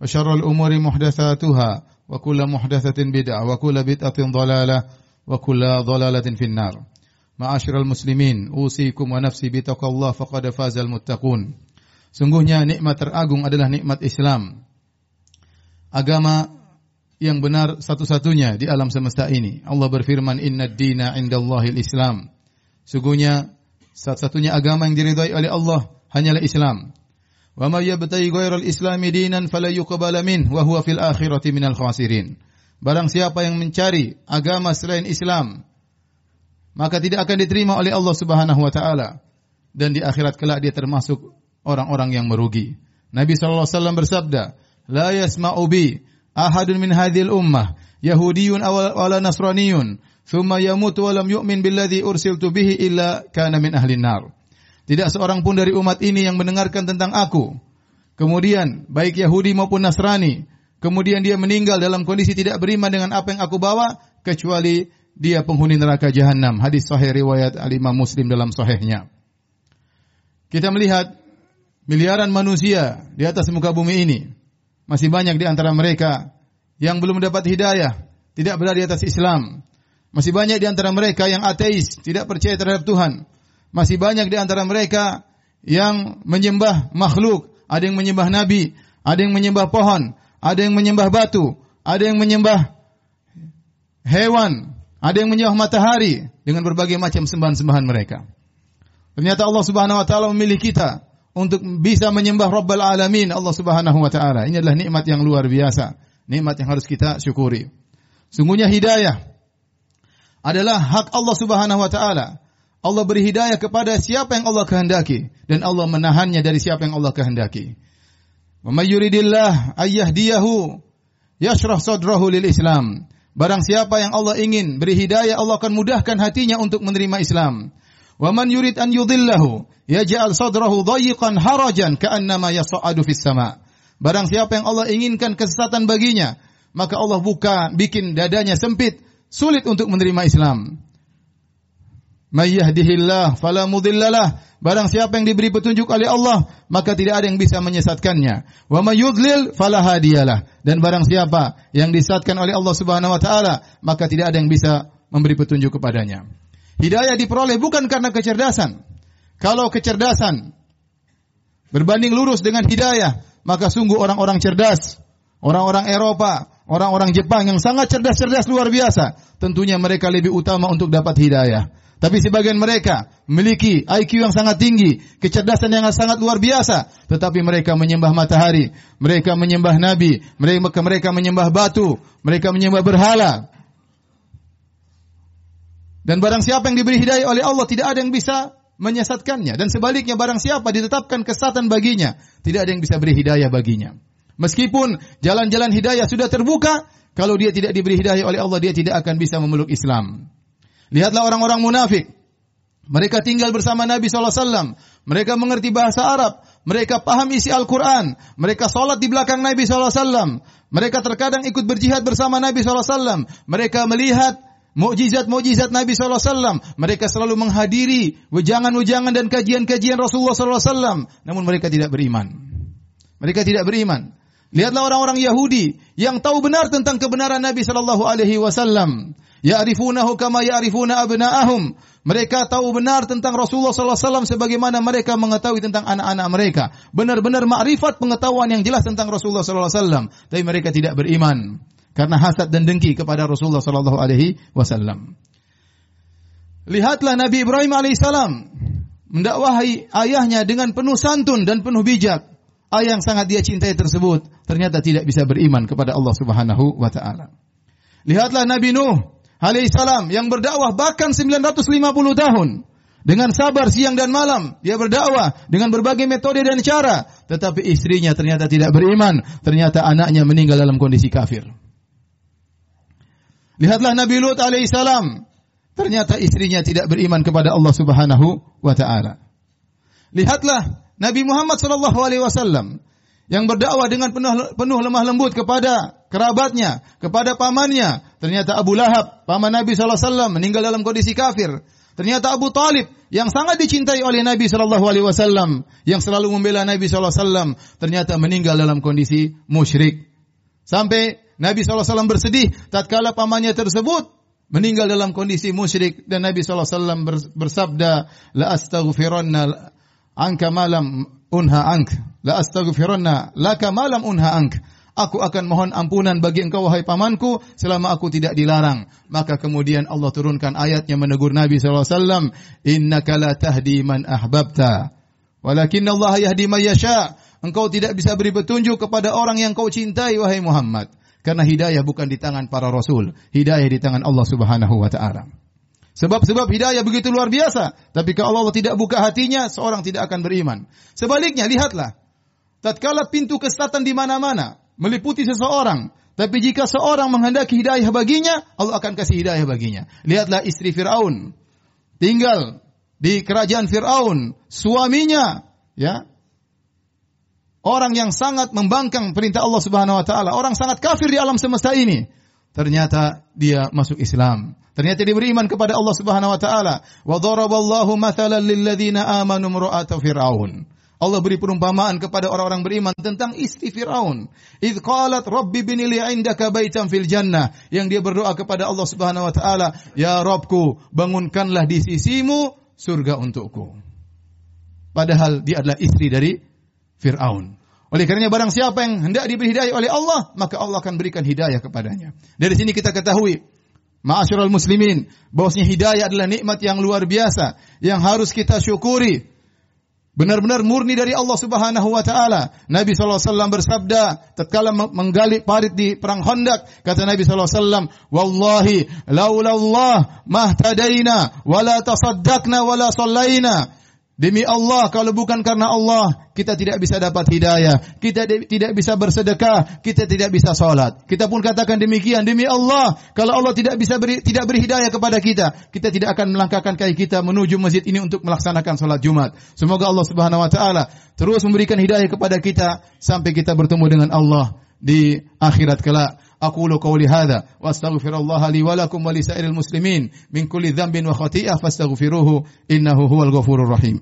وشر الأمور محدثاتها وكل محدثة بدعة وكل بدعة ضلالة وكل ضلالة في النار معاشر المسلمين أوصيكم ونفسي بتقوى الله فقد فاز المتقون Sungguhnya nikmat teragung adalah nikmat Islam. Agama yang benar satu-satunya di alam semesta ini. Allah berfirman, "Inna dina indallahil Islam." Sungguhnya satu-satunya agama yang diridhai oleh Allah hanyalah Islam. Wa may yabtaghi ghairal islami dinan fala yuqbala min wa huwa fil akhirati minal khasirin. Barang siapa yang mencari agama selain Islam, maka tidak akan diterima oleh Allah Subhanahu wa taala dan di akhirat kelak dia termasuk orang-orang yang merugi. Nabi sallallahu alaihi wasallam bersabda, "La yasma'u bi ahadun min hadhil ummah yahudiyyun aw wala nasraniyyun thumma yamut wa lam yu'min billadhi ursiltu bihi illa kana min ahli nar." Tidak seorang pun dari umat ini yang mendengarkan tentang aku. Kemudian baik Yahudi maupun Nasrani, kemudian dia meninggal dalam kondisi tidak beriman dengan apa yang aku bawa kecuali dia penghuni neraka jahanam. Hadis sahih riwayat Al-Imam Muslim dalam sahihnya. Kita melihat miliaran manusia di atas muka bumi ini. Masih banyak di antara mereka yang belum mendapat hidayah, tidak berada di atas Islam. Masih banyak di antara mereka yang ateis, tidak percaya terhadap Tuhan. Masih banyak di antara mereka yang menyembah makhluk, ada yang menyembah nabi, ada yang menyembah pohon, ada yang menyembah batu, ada yang menyembah hewan, ada yang menyembah matahari dengan berbagai macam sembahan-sembahan mereka. Ternyata Allah Subhanahu wa taala memilih kita untuk bisa menyembah Rabbal Alamin Allah Subhanahu wa taala. Ini adalah nikmat yang luar biasa, nikmat yang harus kita syukuri. Sungguhnya hidayah adalah hak Allah Subhanahu wa taala. Allah beri hidayah kepada siapa yang Allah kehendaki dan Allah menahannya dari siapa yang Allah kehendaki. Wa ayyahdiyahu yashrah sadrahu lil Islam. Barang siapa yang Allah ingin beri hidayah, Allah akan mudahkan hatinya untuk menerima Islam. Wa man yurid an yudhillahu yaj'al sadrahu dayiqan harajan ka'annama yas'adu fis sama. Barang siapa yang Allah inginkan kesesatan baginya, maka Allah buka bikin dadanya sempit, sulit untuk menerima Islam. May yahdihillah fala mudhillalah. Barang siapa yang diberi petunjuk oleh Allah, maka tidak ada yang bisa menyesatkannya. Wa may yudlil fala hadiyalah. Dan barang siapa yang disesatkan oleh Allah Subhanahu wa taala, maka tidak ada yang bisa memberi petunjuk kepadanya. Hidayah diperoleh bukan karena kecerdasan. Kalau kecerdasan berbanding lurus dengan hidayah, maka sungguh orang-orang cerdas, orang-orang Eropa, orang-orang Jepang yang sangat cerdas-cerdas luar biasa, tentunya mereka lebih utama untuk dapat hidayah. Tapi sebagian mereka memiliki IQ yang sangat tinggi, kecerdasan yang sangat luar biasa, tetapi mereka menyembah matahari, mereka menyembah nabi, mereka mereka menyembah batu, mereka menyembah berhala. Dan barang siapa yang diberi hidayah oleh Allah tidak ada yang bisa menyesatkannya dan sebaliknya barang siapa ditetapkan kesatan baginya, tidak ada yang bisa beri hidayah baginya. Meskipun jalan-jalan hidayah sudah terbuka, kalau dia tidak diberi hidayah oleh Allah dia tidak akan bisa memeluk Islam. Lihatlah orang-orang munafik. Mereka tinggal bersama Nabi SAW. Mereka mengerti bahasa Arab. Mereka paham isi Al-Quran. Mereka sholat di belakang Nabi SAW. Mereka terkadang ikut berjihad bersama Nabi SAW. Mereka melihat mukjizat-mukjizat Nabi SAW. Mereka selalu menghadiri wejangan-wejangan dan kajian-kajian Rasulullah SAW. Namun mereka tidak beriman. Mereka tidak beriman. Lihatlah orang-orang Yahudi yang tahu benar tentang kebenaran Nabi Shallallahu Alaihi Wasallam. Ya'rifunahu kama ya'rifuna abna'ahum. Mereka tahu benar tentang Rasulullah sallallahu alaihi wasallam sebagaimana mereka mengetahui tentang anak-anak mereka. Benar-benar makrifat pengetahuan yang jelas tentang Rasulullah sallallahu alaihi wasallam, tapi mereka tidak beriman karena hasad dan dengki kepada Rasulullah sallallahu alaihi wasallam. Lihatlah Nabi Ibrahim alaihissalam mendakwahi ayahnya dengan penuh santun dan penuh bijak. Ayah yang sangat dia cintai tersebut ternyata tidak bisa beriman kepada Allah Subhanahu wa taala. Lihatlah Nabi Nuh alaihissalam yang berdakwah bahkan 950 tahun. Dengan sabar siang dan malam, dia berdakwah dengan berbagai metode dan cara, tetapi istrinya ternyata tidak beriman, ternyata anaknya meninggal dalam kondisi kafir. Lihatlah Nabi Lut alaihissalam, ternyata istrinya tidak beriman kepada Allah Subhanahu wa taala. Lihatlah Nabi Muhammad sallallahu alaihi wasallam yang berdakwah dengan penuh, penuh lemah lembut kepada kerabatnya, kepada pamannya. Ternyata Abu Lahab, paman Nabi SAW meninggal dalam kondisi kafir. Ternyata Abu Talib yang sangat dicintai oleh Nabi Shallallahu Alaihi Wasallam, yang selalu membela Nabi Shallallahu Alaihi Wasallam, ternyata meninggal dalam kondisi musyrik. Sampai Nabi Shallallahu Alaihi Wasallam bersedih tatkala pamannya tersebut meninggal dalam kondisi musyrik dan Nabi Shallallahu Alaihi Wasallam bersabda, la astaghfiranna anka malam unha ank, la astaghfiranna laka malam unha ank. Aku akan mohon ampunan bagi engkau wahai pamanku selama aku tidak dilarang. Maka kemudian Allah turunkan ayat yang menegur Nabi SAW. Innaka la tahdi man ahbabta. Walakin Allah yahdi man yasha. Engkau tidak bisa beri petunjuk kepada orang yang kau cintai wahai Muhammad. Karena hidayah bukan di tangan para rasul. Hidayah di tangan Allah Subhanahu wa taala. Sebab-sebab hidayah begitu luar biasa. Tapi kalau Allah tidak buka hatinya, seorang tidak akan beriman. Sebaliknya, lihatlah. Tatkala pintu kesesatan di mana-mana, meliputi seseorang. Tapi jika seorang menghendaki hidayah baginya, Allah akan kasih hidayah baginya. Lihatlah istri Fir'aun. Tinggal di kerajaan Fir'aun. Suaminya, ya, orang yang sangat membangkang perintah Allah Subhanahu wa taala, orang sangat kafir di alam semesta ini. Ternyata dia masuk Islam. Ternyata dia beriman kepada Allah Subhanahu wa taala. Wa daraballahu mathalan lil amanu fir'aun. Allah beri perumpamaan kepada orang-orang beriman tentang istri Firaun. Idz qalat rabbi bini li indaka baitan fil jannah yang dia berdoa kepada Allah Subhanahu wa taala, ya Rabbku, bangunkanlah di sisimu surga untukku. Padahal dia adalah istri dari Firaun. Oleh karenanya barang siapa yang hendak diberi hidayah oleh Allah, maka Allah akan berikan hidayah kepadanya. Dari sini kita ketahui Ma'asyiral muslimin, bahwasanya hidayah adalah nikmat yang luar biasa yang harus kita syukuri benar-benar murni dari Allah Subhanahu wa taala. Nabi SAW bersabda tatkala menggali parit di perang Khandaq, kata Nabi SAW, "Wallahi laula Allah mahtadaina wala tasaddaqna wala sallaina." Demi Allah, kalau bukan karena Allah, kita tidak bisa dapat hidayah. Kita tidak bisa bersedekah. Kita tidak bisa sholat. Kita pun katakan demikian. Demi Allah, kalau Allah tidak bisa beri, tidak beri hidayah kepada kita, kita tidak akan melangkahkan kaki kita menuju masjid ini untuk melaksanakan sholat Jumat. Semoga Allah Subhanahu Wa Taala terus memberikan hidayah kepada kita sampai kita bertemu dengan Allah di akhirat kelak. أقول قولي هذا وأستغفر الله لي ولكم ولسائر المسلمين من كل ذنب وخطيئة فاستغفروه إنه هو الغفور الرحيم.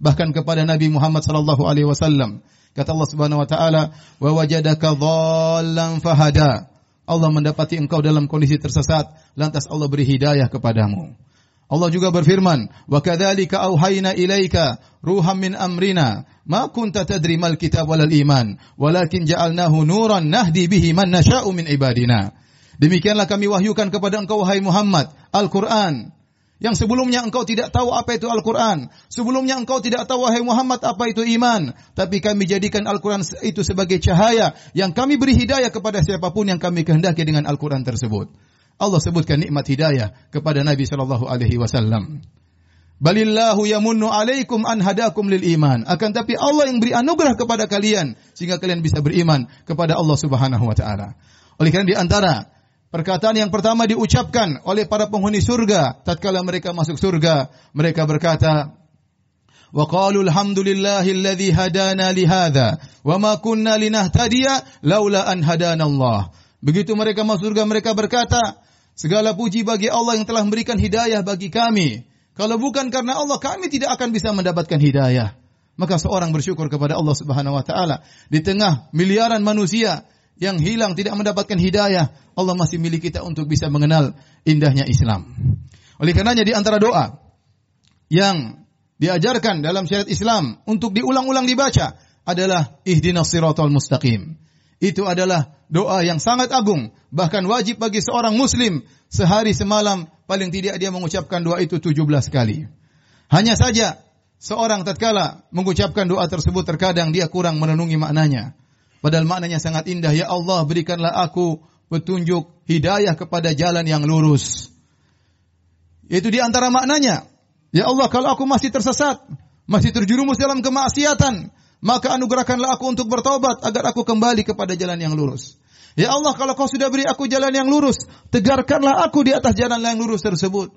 bahkan kepada Nabi Muhammad sallallahu alaihi wasallam. Kata Allah Subhanahu wa taala, "Wa wajadaka dhallan fahada." Allah mendapati engkau dalam kondisi tersesat, lantas Allah beri hidayah kepadamu. Allah juga berfirman, "Wa kadzalika auhayna ilaika ruham min amrina, ma kunta tadri mal kitab walal iman, walakin ja'alnahu nuran nahdi bihi man nasha'u min ibadina." Demikianlah kami wahyukan kepada engkau wahai Muhammad Al-Qur'an yang sebelumnya engkau tidak tahu apa itu Al-Quran. Sebelumnya engkau tidak tahu, wahai Muhammad, apa itu iman. Tapi kami jadikan Al-Quran itu sebagai cahaya. Yang kami beri hidayah kepada siapa pun yang kami kehendaki dengan Al-Quran tersebut. Allah sebutkan nikmat hidayah kepada Nabi Shallallahu Alaihi Wasallam. Balillahu yamunnu alaikum an hadakum lil iman. Akan tapi Allah yang beri anugerah kepada kalian sehingga kalian bisa beriman kepada Allah Subhanahu wa taala. Oleh karena di antara Perkataan yang pertama diucapkan oleh para penghuni surga tatkala mereka masuk surga, mereka berkata, "Wa qalu alhamdulillahilladzi hadana li hadza wa ma kunna linahtadiya laula an hadana Allah." Begitu mereka masuk surga mereka berkata, Segala puji bagi Allah yang telah memberikan hidayah bagi kami. Kalau bukan karena Allah, kami tidak akan bisa mendapatkan hidayah. Maka seorang bersyukur kepada Allah Subhanahu wa taala di tengah miliaran manusia yang hilang tidak mendapatkan hidayah, Allah masih milik kita untuk bisa mengenal indahnya Islam. Oleh karenanya di antara doa yang diajarkan dalam syariat Islam untuk diulang-ulang dibaca adalah ihdinas siratal mustaqim. Itu adalah doa yang sangat agung, bahkan wajib bagi seorang muslim sehari semalam paling tidak dia mengucapkan doa itu 17 kali. Hanya saja seorang tatkala mengucapkan doa tersebut terkadang dia kurang menenungi maknanya. Padahal maknanya sangat indah. Ya Allah berikanlah aku petunjuk hidayah kepada jalan yang lurus. Itu di antara maknanya. Ya Allah, kalau aku masih tersesat, masih terjerumus dalam kemaksiatan, maka anugerahkanlah aku untuk bertobat agar aku kembali kepada jalan yang lurus. Ya Allah, kalau kau sudah beri aku jalan yang lurus, tegarkanlah aku di atas jalan yang lurus tersebut.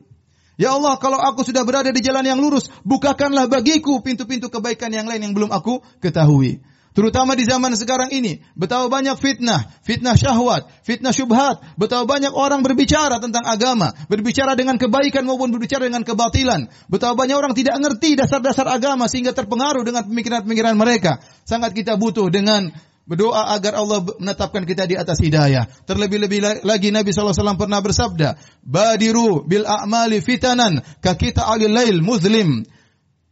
Ya Allah, kalau aku sudah berada di jalan yang lurus, bukakanlah bagiku pintu-pintu kebaikan yang lain yang belum aku ketahui. Terutama di zaman sekarang ini, betapa banyak fitnah, fitnah syahwat, fitnah syubhat, betapa banyak orang berbicara tentang agama, berbicara dengan kebaikan maupun berbicara dengan kebatilan. Betapa banyak orang tidak mengerti dasar-dasar agama sehingga terpengaruh dengan pemikiran-pemikiran mereka. Sangat kita butuh dengan Berdoa agar Allah menetapkan kita di atas hidayah. Terlebih-lebih lagi Nabi SAW pernah bersabda, Badiru bil a'mali fitanan ka kita alil lail muslim.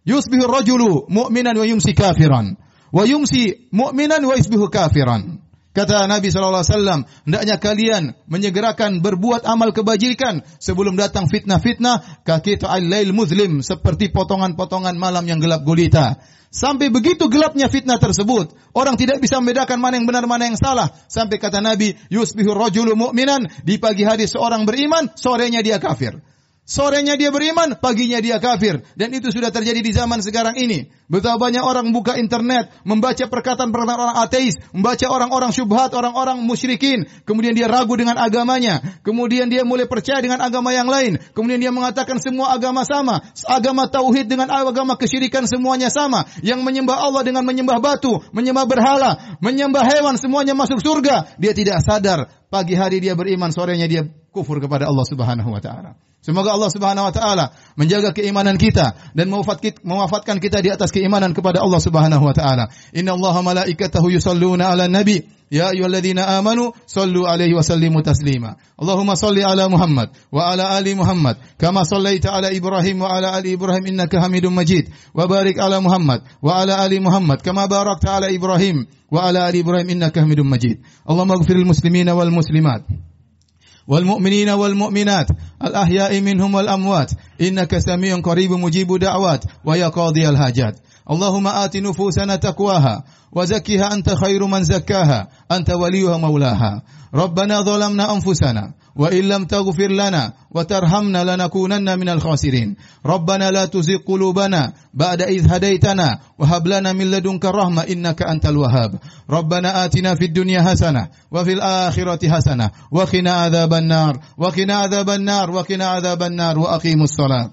Yusbihu rajulu mu'minan wa yumsi kafiran wa yumsi mu'minan wa yusbihu kafiran. Kata Nabi SAW, hendaknya kalian menyegerakan berbuat amal kebajikan sebelum datang fitnah-fitnah kaki lail muslim seperti potongan-potongan malam yang gelap gulita. Sampai begitu gelapnya fitnah tersebut, orang tidak bisa membedakan mana yang benar mana yang salah. Sampai kata Nabi, yusbihur rajulu mu'minan, di pagi hari seorang beriman, sorenya dia kafir. Sorenya dia beriman, paginya dia kafir. Dan itu sudah terjadi di zaman sekarang ini. Betapa banyak orang buka internet, membaca perkataan-perkataan orang ateis, membaca orang-orang syubhat, orang-orang musyrikin. Kemudian dia ragu dengan agamanya. Kemudian dia mulai percaya dengan agama yang lain. Kemudian dia mengatakan semua agama sama. Agama tauhid dengan agama kesyirikan semuanya sama. Yang menyembah Allah dengan menyembah batu, menyembah berhala, menyembah hewan, semuanya masuk surga. Dia tidak sadar. Pagi hari dia beriman, sorenya dia kufur kepada Allah Subhanahu wa taala. Semoga Allah Subhanahu wa taala menjaga keimanan kita dan mewafatkan kita di atas keimanan kepada Allah Subhanahu wa taala. Inna Allah malaikatahu yusalluna ala nabi ya ayyuhalladzina amanu sallu alaihi wa sallimu taslima. Allahumma salli ala Muhammad wa ala ali Muhammad kama sallaita ala Ibrahim wa ala ali Ibrahim innaka Hamidum Majid. Wa barik ala Muhammad wa ala ali Muhammad kama barakta ala Ibrahim wa ala ali Ibrahim innaka Hamidum Majid. Allahumma ighfiril muslimina wal muslimat. والمؤمنين والمؤمنات الأحياء منهم والأموات. إنك سميع قريب مجيب دعوات ويا قاضي الحاجات. اللهم آت نفوسنا تقواها وزكها أنت خير من زكاها أنت وليها مولاها. ربنا ظلمنا أنفسنا وإن لم تغفر لنا وترحمنا لنكونن من الخاسرين. ربنا لا تزغ قلوبنا بعد إذ هديتنا وهب لنا من لدنك الرحمة إنك أنت الوهاب. ربنا آتنا في الدنيا حسنة وفي الآخرة حسنة وقنا عذاب النار وقنا عذاب النار وقنا عذاب النار وأقيموا الصلاة.